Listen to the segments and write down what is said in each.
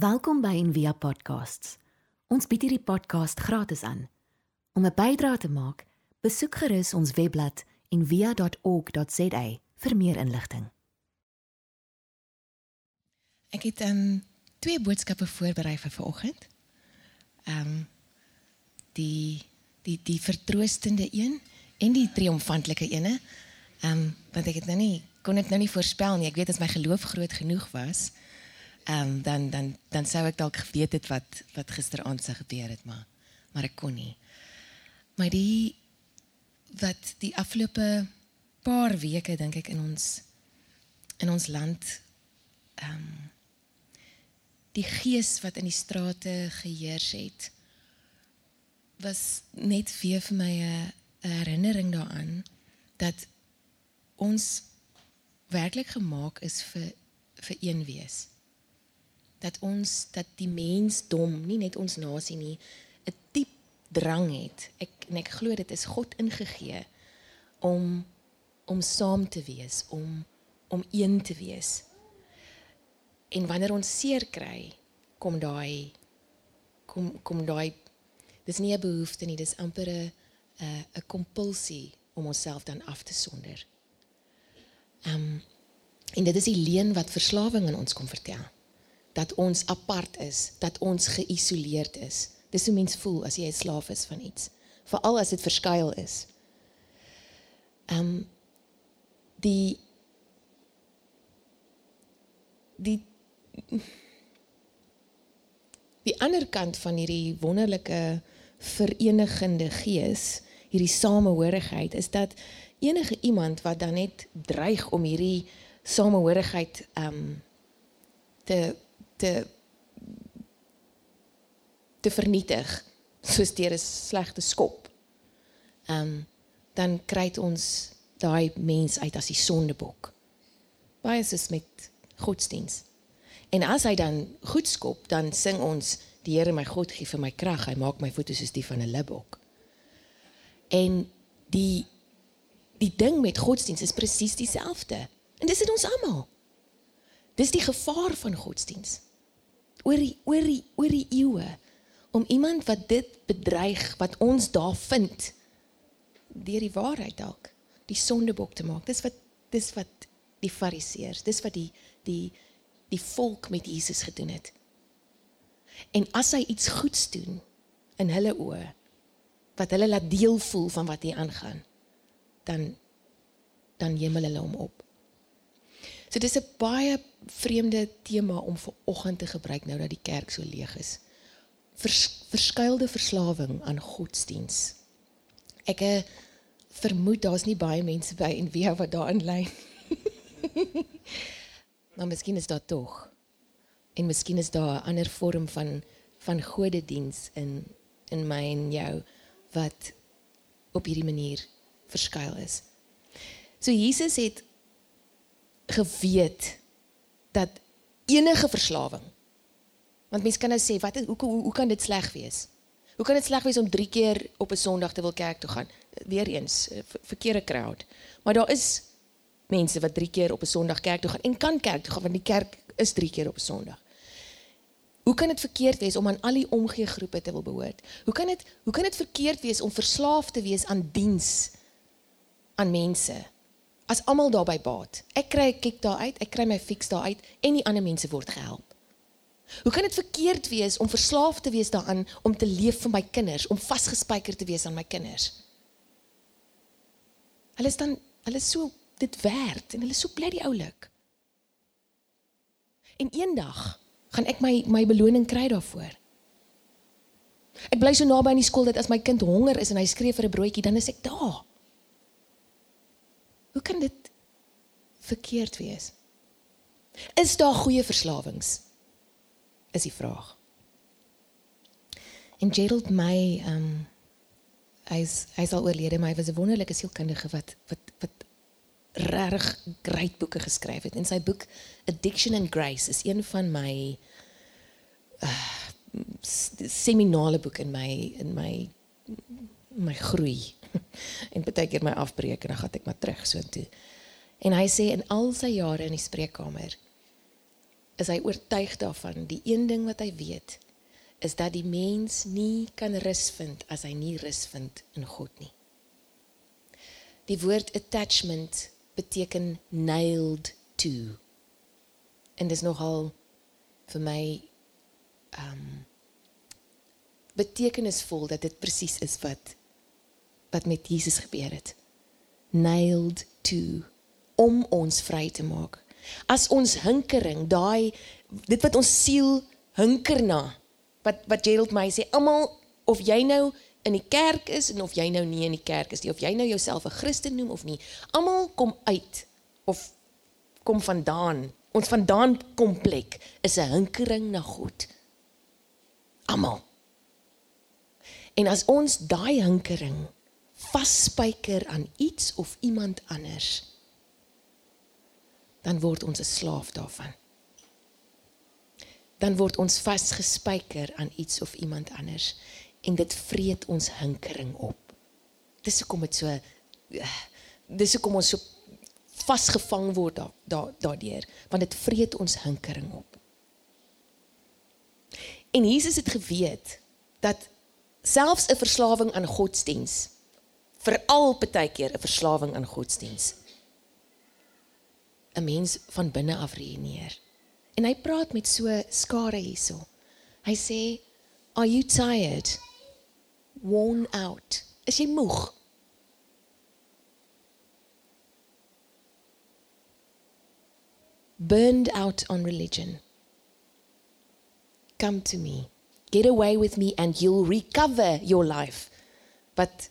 Welkom by Envia Podcasts. Ons bied hierdie podcast gratis aan. Om 'n bydrae te maak, besoek gerus ons webblad en via.org.za vir meer inligting. Ek het um twee boodskappe voorberei vir vanoggend. Um die die die vertroostende een en die triomfantelike ene. Um want ek het nou nie kon dit nou nie voorspel nie. Ek weet as my geloof groot genoeg was, um dan dan dan sou ek dalk geweet het wat wat gisteraand se gebeur het, maar maar ek kon nie. Maar die wat die afgelope paar weke dink ek in ons in ons land ehm um, die gees wat in die strate geheers het was net weer vir my 'n herinnering daaraan dat ons werklik gemaak is vir vir een wees. Dat ons dat die mensdom, nie net ons nasie nie, 'n diep drang het. Ek en ek glo dit is God ingegee om om saam te wees, om om een te wees. En wanneer ons seer kry, kom daai kom kom daai dis nie 'n behoefte nie, dis amper 'n 'n 'n kompulsie om onsself dan af te sonder. Ehm um, en dit is die leen wat verslawing aan ons kom vertel. Dat ons apart is, dat ons geïsoleerd is. Dis hoe mens voel as jy 'n slaaf is van iets, veral as dit verskuil is. Ehm um, die die die ander kant van hierdie wonderlike verenigende gees, hierdie samehorigheid is dat enige iemand wat dan net dreig om hierdie samehorigheid ehm um, te te te vernietig soos deur 'n slegte skop. Ehm um, dan kry ons daai mens uit as die sondebok. Baie is met godsdiens. En as hy dan goed skop, dan sing ons die Here my God gee vir my krag. Hy maak my voete soos die van 'n libbok. En die die ding met godsdiens is presies dieselfde. En dis in ons almal. Dis die gevaar van godsdiens. Oor die oor die oor die eeue om iemand wat dit bedreig wat ons daar vind deur die waarheid dalk die sondebok te maak. Dis wat dis wat die fariseërs, dis wat die die die volk met Jesus gedoen het. En as hy iets goeds doen in hulle oë wat hulle laat deel voel van wat hier aangaan, dan dan hemel hulle hom op. So dis 'n baie vreemde tema om vir oggend te gebruik nou dat die kerk so leeg is. Vers, verskuilde verslawing aan godsdiens. Ek uh, vermoed daar's nie baie mense by en wie wat daarin lê. maar miskien is daar tog. En miskien is daar 'n ander vorm van van godediens in in my en jou wat op hierdie manier verskuil is. So Jesus het geweet dat enige verslawing want mense kan nou sê wat hoe, hoe hoe kan dit sleg wees? Hoe kan dit sleg wees om 3 keer op 'n Sondag te wil kerk toe gaan? Weereens verkeerde crowd. Maar daar is mense wat 3 keer op 'n Sondag kerk toe gaan en kan kerk toe gaan want die kerk is 3 keer op 'n Sondag. Hoe kan dit verkeerd wees om aan al die omgee groepe te wil behoort? Hoe kan dit hoe kan dit verkeerd wees om verslaaf te wees aan diens aan mense? As almal daarbey baat. Ek kry 'n kick daar uit, ek kry my fix daar uit en die ander mense word gehelp. Hoe kan dit verkeerd wees om verslaaf te wees daaraan om te leef vir my kinders, om vasgespijker te wees aan my kinders? Hulle is dan hulle is so dit werd en hulle is so bly die oulik. En eendag gaan ek my my beloning kry daarvoor. Ek bly so naby aan die skool dat as my kind honger is en hy skree vir 'n broodjie, dan is ek daar. Hoe kan dit verkeerd wees? Is daar goeie verslawings? Is die vraag. En Gerald May ehm um, hy's hy's al oorlede, maar hy was 'n wonderlike sielkundige wat wat wat regtig great boeke geskryf het. En sy boek Addiction and Grace is een van my uh, seminale boeke in my in my my groei. en baie keer my afbreek en dan gaan ek maar terug so toe. En hy sê in al sy jare in die spreekkamer is hy oortuig daarvan die een ding wat hy weet is dat die mens nie kan rus vind as hy nie rus vind in God nie. Die woord attachment beteken nailed to. En dis nogal vir my um betekenisvol dat dit presies is wat wat met Jesus gebeur het. Nailed to om ons vry te maak. As ons hinkering, daai dit wat ons siel hinker na. Wat wat Gerald my sê, almal of jy nou in die kerk is en of jy nou nie in die kerk is nie, of jy nou jouself 'n Christen noem of nie, almal kom uit of kom vandaan. Ons vandaan komplek is 'n hinkering na God. Almal. En as ons daai hinkering vasspyker aan iets of iemand anders, dan word ons 'n slaaf daarvan. Dan word ons vasgespijker aan iets of iemand anders en dit vreet ons hinkering op. Dis hoekom dit so dis hoekom ons so vasgevang word daar da, daardeur want dit vreet ons hinkering op. En Jesus het geweet dat selfs 'n verslawing aan godsdiens veral baie keer 'n verslawing aan godsdiens 'n mens van binne af reëneer. En hy praat met so skare hierso. Hy sê, "Are you tired? Worn out? Is jy moeg?" Burned out on religion. Come to me. Get away with me and you'll recover your life. But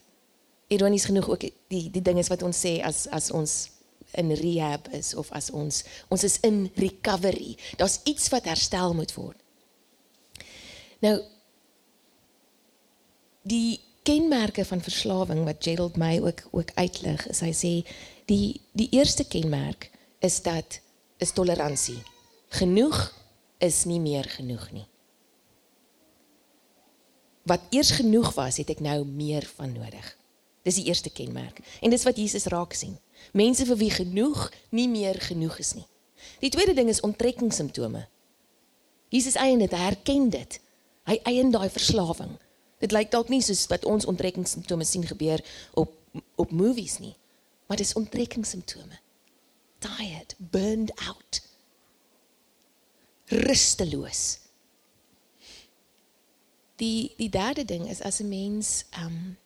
ironies genoeg ook die die ding is wat ons sê as as ons in rehab is of as ons ons is in recovery. Daar's iets wat herstel moet word. Nou die kenmerke van verslawing wat Gerald my ook ook uitlig is hy sê die die eerste kenmerk is dat is toleransie. Genoeg is nie meer genoeg nie. Wat eers genoeg was, het ek nou meer van nodig. Dis die eerste kenmerk. En dis wat Jesus raak sien. Mense vir wie genoeg nie meer genoeg is nie. Die tweede ding is onttrekkingssimptome. Jesus eien dit, hy herken dit. Hy eien daai verslawing. Dit lyk dalk nie soos wat ons onttrekkingssimptome sien gebeur op op movies nie, maar dis onttrekkingssimptome. Tired, burned out. Rusteloos. Die die derde ding is as 'n mens ehm um,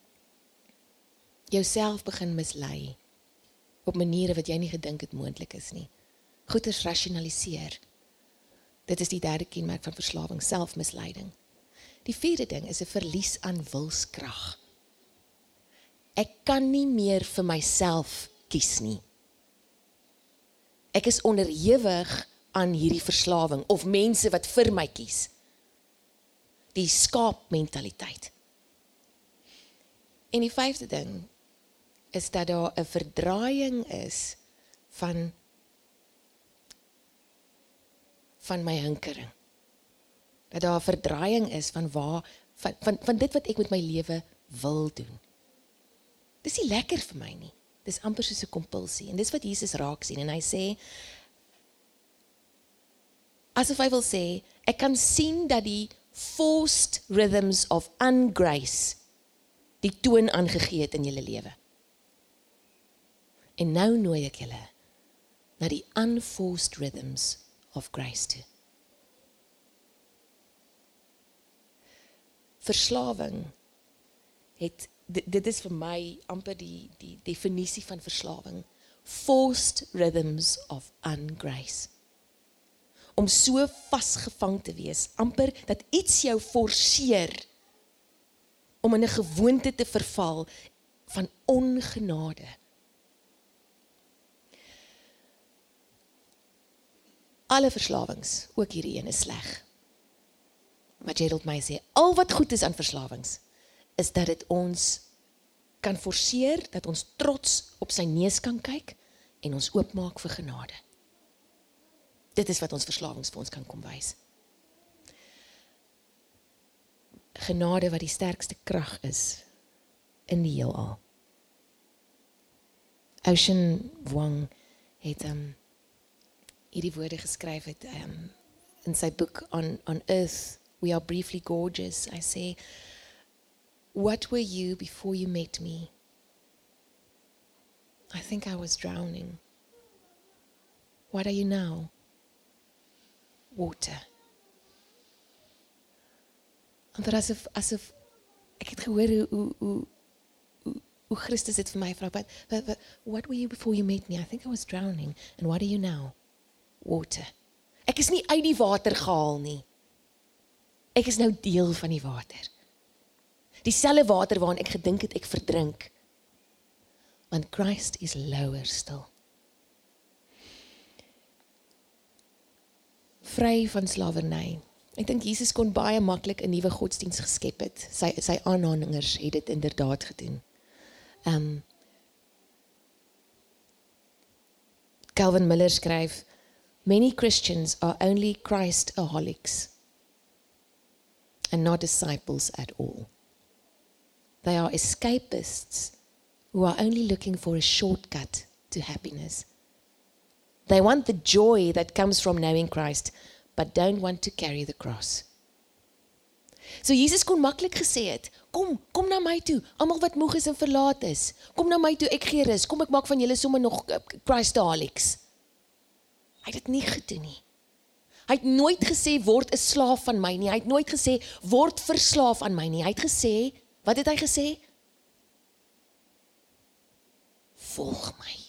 jouself begin mislei op maniere wat jy nie gedink het moontlik is nie. Goeders rasionaliseer. Dit is die derde kenmerk van verslawing, selfmisleiding. Die vierde ding is 'n verlies aan wilskrag. Ek kan nie meer vir myself kies nie. Ek is onderhewig aan hierdie verslawing of mense wat vir my kies. Die skaapmentaliteit. En die vyfde ding is dat daar 'n verdraaiing is van van my hinkering. Dat daar 'n verdraaiing is van waar van van van dit wat ek met my lewe wil doen. Dis nie lekker vir my nie. Dis amper soos 'n kompulsie en dis wat Jesus raak sien en hy sê asof hy wil sê ek kan sien dat die forced rhythms of ungrace die toon aangegee het in julle lewe. En nou nooi ek julle na die unforced rhythms of grace toe. Verslawing het dit, dit is vir my amper die die definisie van verslawing. Forced rhythms of ungrace. Om so vasgevang te wees, amper dat iets jou forceer om in 'n gewoonte te verval van ongenade. Alle verslawings, ook hierdie een is sleg. Maar Gerald my sê al wat goed is aan verslawings is dat dit ons kan forceer dat ons trots op sy neus kan kyk en ons oopmaak vir genade. Dit is wat ons verslawings vir ons kan kom wys. Genade wat die sterkste krag is in die heelal. Ocean Wang het 'n um, hierdie woorde geskryf het um, in sy boek on on earth we are briefly gorgeous. I say what were you before you met me? I think I was drowning. What are you now? Water. Want dit asof asof ek het gehoor hoe hoe hoe hoe, Christus dit vir my vra. But what were you before you met me? I think I was drowning. And what are you now? Water. Ek is nie uit die water gehaal nie. Ek is nou deel van die water. Dieselfde water waarin ek gedink het ek verdrink. Want Christ is lower still. Vry van slawerny. Ek dink Jesus kon baie maklik 'n nuwe godsdiens geskep het. Sy sy aanhangers het dit inderdaad gedoen. Um Calvin Miller skryf Many Christians are only Christaholics and not disciples at all. They are escapists who are only looking for a shortcut to happiness. They want the joy that comes from knowing Christ, but don't want to carry the cross. So Jesus kon maklik gesê het, kom, kom na my toe, almal wat moeg is en verlaat is. Kom na my toe, ek gee rus. Kom ek maak van julle sommer nog uh, Christaholics. Hy het dit nie gedoen nie. Hy het nooit gesê word 'n slaaf van my nie. Hy het nooit gesê word verslaaf aan my nie. Hy het gesê, wat het hy gesê? Volg my.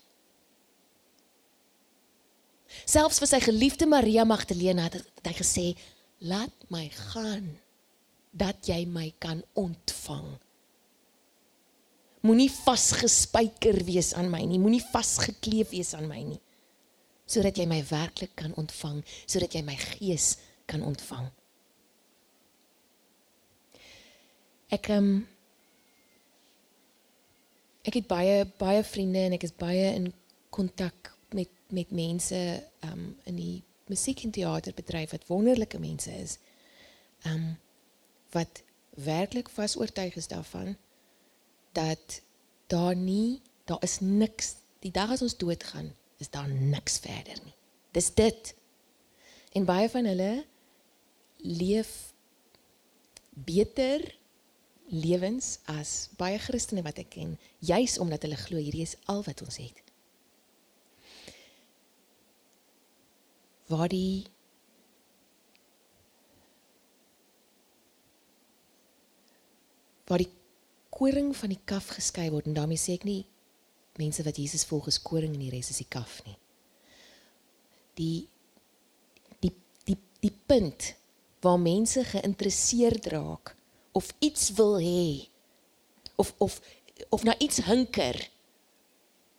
Selfs vir sy geliefde Maria Magdalena het hy gesê, "Laat my gaan dat jy my kan ontvang." Moenie vasgespijker wees aan my nie, moenie vasgekleef wees aan my nie. Sodat jy my werklik kan ontvang, sodat jy my gees kan ontvang. Ek um, ek het baie baie vriende en ek is baie in kontak met met mense um in die musiek en teaterbedryf wat wonderlike mense is. Um wat werklik vas oortuig is daarvan dat daar nie daar is niks die dag as ons doodgaan is daar niks verder nie. Dis dit. En baie van hulle leef beter lewens as baie Christene wat ek ken, juis omdat hulle glo hierdie is al wat ons het. waar die waar die koring van die kaf geskei word en daarmee sê ek nie mense wat Jesus volg is koring en die res is die kaf nie. Die die die die punt waar mense geïnteresseerd raak of iets wil hê of of of na iets hunker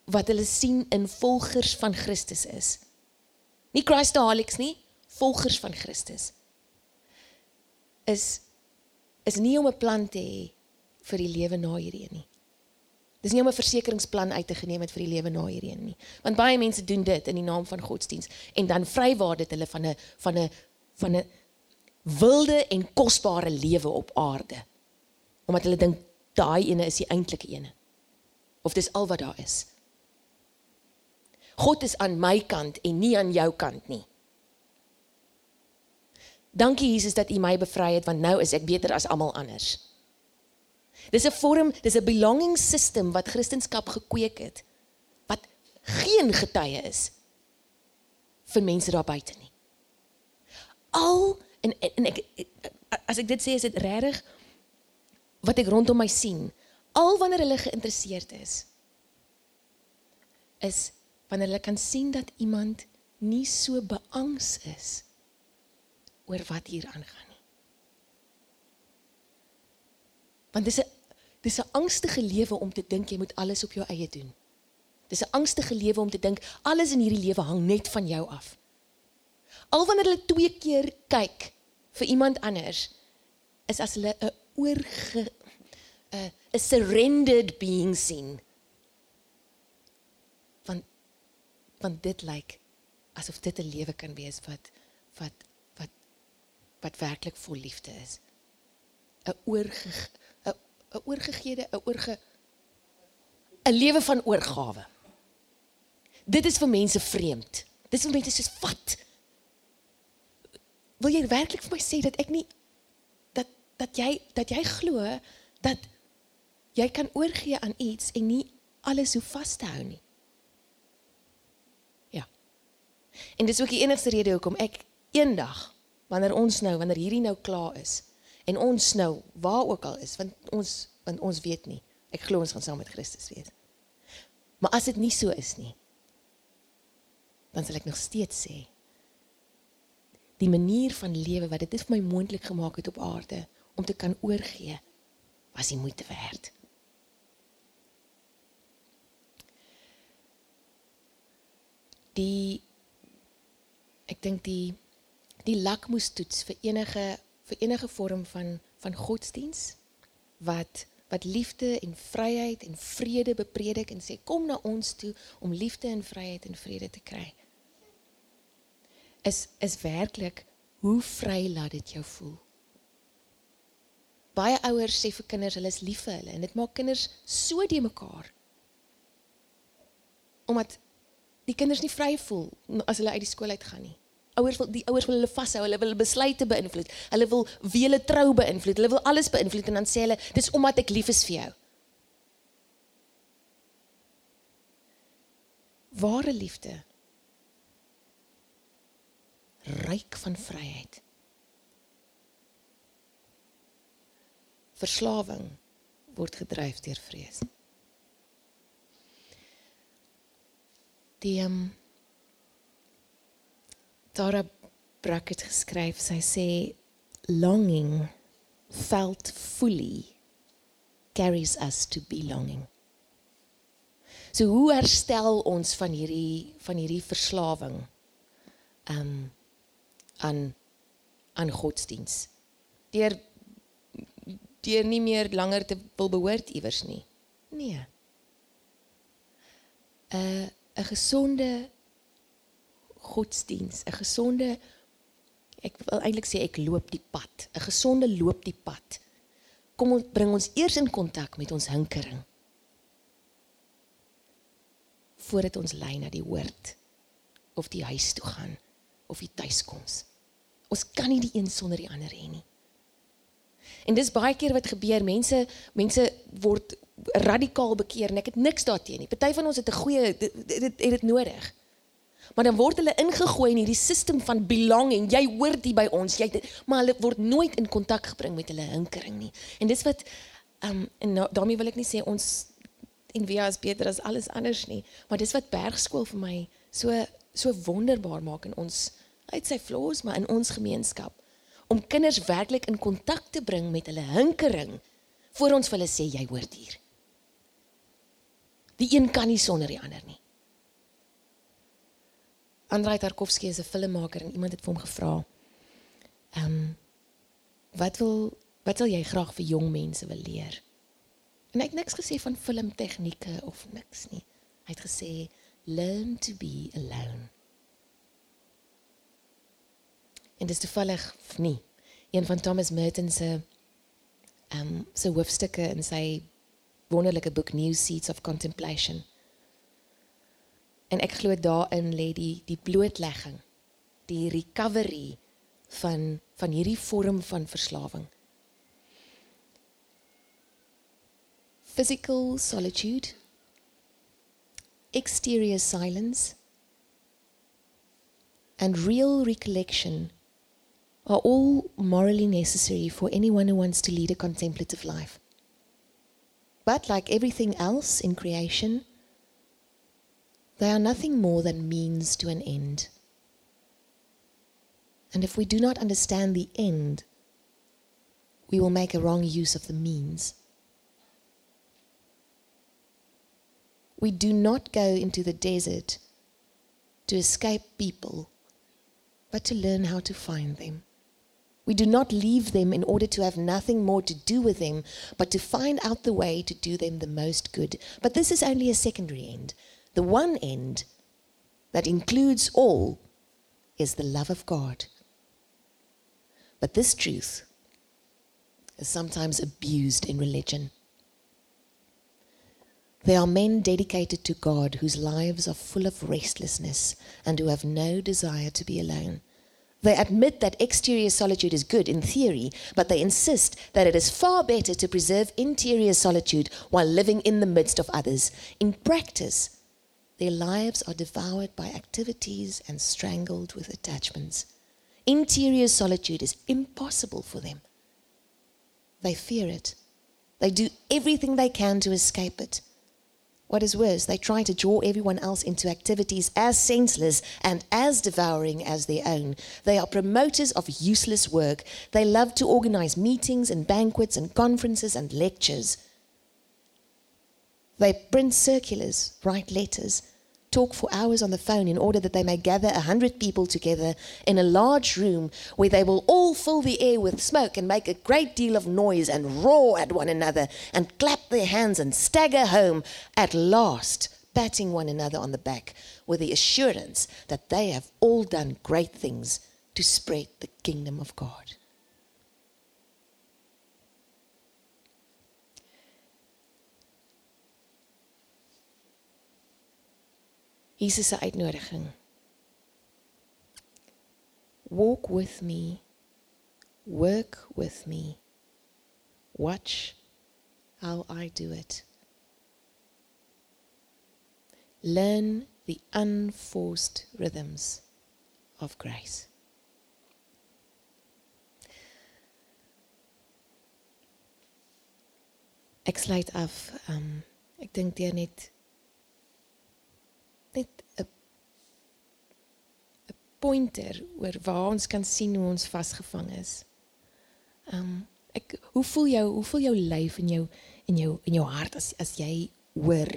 wat hulle sien in volgers van Christus is. Nie Christaholics nie, volgers van Christus. Is is nie om 'n plan te hê vir die lewe na hierdie nie. Dis nie om 'n versekeringsplan uit te geneem het vir die lewe na hierdie nie. Want baie mense doen dit in die naam van godsdiens en dan vrywaar dit hulle van 'n van 'n van 'n wilde en kosbare lewe op aarde. Omdat hulle dink daai ene is die eintlike ene. Of dis al wat daar is. God is aan my kant en nie aan jou kant nie. Dankie Jesus dat U my bevry het want nou is ek beter as almal anders. Dis 'n vorm, dis 'n belonging system wat Christendom gekweek het wat geen getuie is vir mense daar buite nie. Al en en ek as ek dit sê is dit regtig wat ek rondom my sien. Al wanneer hulle geïnteresseerd is is wanneer hulle kan sien dat iemand nie so beangs is oor wat hier aangaan nie. Want dis 'n dis 'n angstige lewe om te dink jy moet alles op jou eie doen. Dis 'n angstige lewe om te dink alles in hierdie lewe hang net van jou af. Al wanneer hulle twee keer kyk vir iemand anders is as hulle 'n oorge 'n surrendered being sien want dit lyk asof dit 'n lewe kan wees wat wat wat wat werklik vol liefde is. 'n oorge 'n oorgegeede, 'n oorge 'n lewe van oorgawe. Dit is vir mense vreemd. Dit is vir mense soos wat wil jy werklik vir my sê dat ek nie dat dat jy dat jy glo dat jy kan oorgee aan iets en nie alles hoe vas te hou nie. Ja. En dis ook die enigste rede hoekom ek eendag wanneer ons nou wanneer hierdie nou klaar is en ons nou waar ook al is want ons want ons weet nie. Ek glo ons gaan saam met Christus wees. Maar as dit nie so is nie, dan sal ek nog steeds sê die manier van lewe wat dit vir my moontlik gemaak het op aarde om te kan oorgee was die moeite werd. Die ek dink die die lakmoestoets vir enige vir enige vorm van van godsdiens wat wat liefde en vryheid en vrede bepredik en sê kom na ons toe om liefde en vryheid en vrede te kry is is werklik hoe vry laat dit jou voel. Baie ouers sê vir kinders hulle is lief vir hulle en dit maak kinders so de mekaar. Omdat die kinders nie vry voel as hulle uit die skool uit gaan nie. Ouers wil die ouers wil hulle vashou, hulle wil besluite beïnvloed. Hulle wil wie hulle trou beïnvloed. Hulle wil alles beïnvloed en dan sê hulle dis omdat ek lief is vir jou. Ware liefde ryk van vryheid. Verslawing word gedryf deur vrees. Die um, Tara Brackett geskryf, sy sê longing felt fully carries us to belonging. So hoe herstel ons van hierdie van hierdie verslawing? Um aan aan godsdiens. Deur deur nie meer langer te wil behoort iewers nie. Nee. 'n uh, 'n gesonde godsdiens, 'n gesonde ek wil eintlik sê ek loop die pad. 'n Gesonde loop die pad. Kom ons bring ons eers in kontak met ons hinkering. Voordat ons lei na die hoort of die huis toe gaan of die tuiskoms. Ons kan nie die een sonder die ander hê nie. En dis baie keer wat gebeur, mense mense word radikaal bekeer en ek het niks daarteen nie. Party van ons het 'n goeie dit het dit nodig. Maar dan word hulle ingegooi in hierdie stelsel van belonging. Jy hoort hier by ons. Jy maar hulle word nooit in kontak gebring met hulle hinkering nie. En dis wat ehm um, en nou, daarmee wil ek nie sê ons en wie is beter as alles anders nie, maar dis wat bergskool vir my so so wonderbaar maak in ons uit sy flaws maar in ons gemeenskap om kinders werklik in kontak te bring met hulle hinkering voor ons vir hulle sê jy hoort hier. Die een kan nie sonder die ander nie. Andrei Tarkovsky is 'n filmmaker en iemand het vir hom gevra: "Ehm um, wat wil wat wil jy graag vir jong mense wil leer?" En hy het niks gesê van filmtegnieke of niks nie. Hy het gesê: "Learn to be alone." En dis toevallig nie een van Thomas Merton se ehm um, se hoofstukke in sy wonderlike boek New Seeds of Contemplation. En ek glo daarin lê die die blootlegging, die recovery van van hierdie vorm van verslawing. Physical solitude, exterior silence and real recollection are all morally necessary for anyone who wants to lead a contemplative life. But like everything else in creation, they are nothing more than means to an end. And if we do not understand the end, we will make a wrong use of the means. We do not go into the desert to escape people, but to learn how to find them. We do not leave them in order to have nothing more to do with them, but to find out the way to do them the most good. But this is only a secondary end. The one end that includes all is the love of God. But this truth is sometimes abused in religion. There are men dedicated to God whose lives are full of restlessness and who have no desire to be alone. They admit that exterior solitude is good in theory, but they insist that it is far better to preserve interior solitude while living in the midst of others. In practice, their lives are devoured by activities and strangled with attachments. Interior solitude is impossible for them. They fear it. They do everything they can to escape it. What is worse, they try to draw everyone else into activities as senseless and as devouring as their own. They are promoters of useless work. They love to organize meetings and banquets and conferences and lectures. They print circulars, write letters, talk for hours on the phone in order that they may gather a hundred people together in a large room where they will all fill the air with smoke and make a great deal of noise and roar at one another and clap their hands and stagger home at last, patting one another on the back with the assurance that they have all done great things to spread the kingdom of God. Jesus se uitnodiging. Walk with me. Work with me. Watch how I do it. Learn the unforced rhythms of grace. Ek sluit af. Um ek dink deur net net 'n 'n pointer oor waar ons kan sien hoe ons vasgevang is. Um ek hoe voel jou hoe voel jou lyf en jou en jou in jou hart as as jy hoor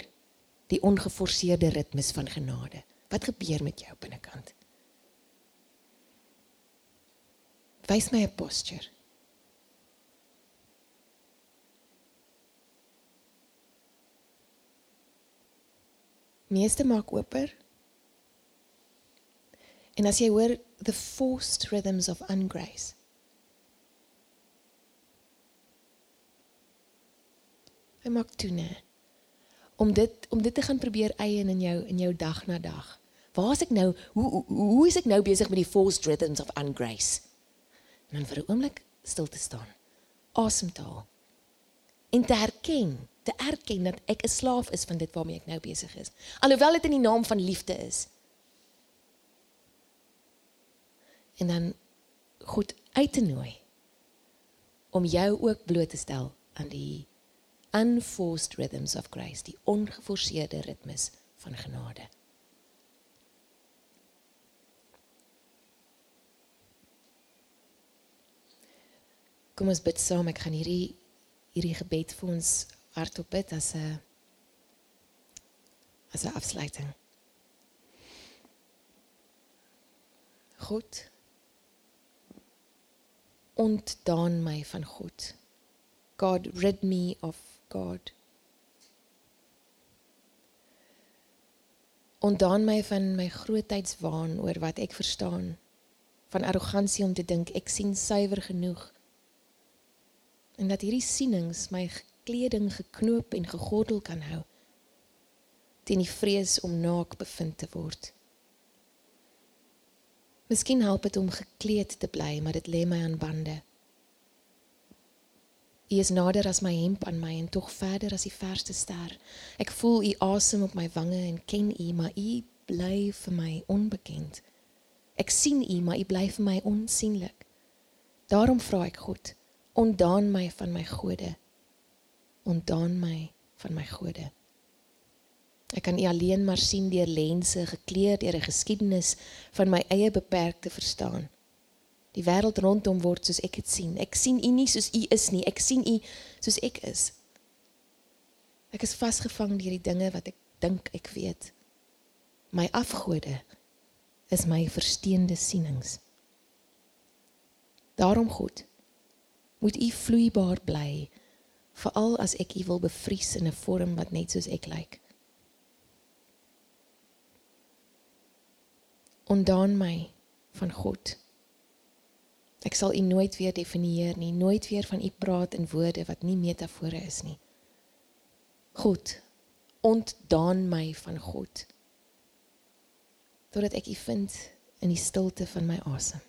die ongeforseerde ritmes van genade? Wat gebeur met jou binnekant? Wys my 'n posture. Meeste maak oper. En as jy hoor the forced rhythms of ungrace. Hy maak toe nê. Om dit om dit te gaan probeer eien in jou in jou dag na dag. Waar is ek nou? Hoe hoe, hoe is ek nou besig met die forced rhythms of ungrace? En dan vir 'n oomblik stil te staan. Asemhaal. En te herken te erken dat ek 'n slaaf is van dit waarmee ek nou besig is. Alhoewel dit in die naam van liefde is. En dan goed uit te nooi om jou ook bloot te stel aan die unforced rhythms of grace, die ongeforseerde ritmes van genade. Kom ons bid saam. Ek gaan hierdie hierdie gebed vir ons hardop bid as 'n as 'n afsluiting. God ontdaan my van God. God rid me of God. Ontdaan my van my grootheidswaan oor wat ek verstaan, van arrogansie om te dink ek sien suiwer genoeg. En dat hierdie sienings my kleding geknoop en gegordel kan hou teen die vrees om naak bevind te word. Miskien help dit om gekleed te bly, maar dit lê my aan bande. U is nader as my hemp aan my en tog verder as die verste ster. Ek voel u asem op my wange en ken u, maar u bly vir my onbekend. Ek sien u, maar u bly vir my onsigbaar. Daarom vra ek God, ontdaan my van my gode ontdaan my van my gode. Ek kan U alleen maar sien deur lense gekleer deur 'n geskiedenis van my eie beperkte verstaan. Die wêreld rondom word soos ek dit sien. Ek sien U nie soos U is nie. Ek sien U soos ek is. Ek is vasgevang deur die dinge wat ek dink ek weet. My afgode is my versteende sienings. Daarom God, moet U vloeibaar bly veral as ek u wil bevries in 'n vorm wat net soos ek lyk. Ondaan my van God. Ek sal u nooit weer definieer nie, nooit weer van u praat in woorde wat nie metafore is nie. God, ontdaan my van God. Totdat ek u vind in die stilte van my asem.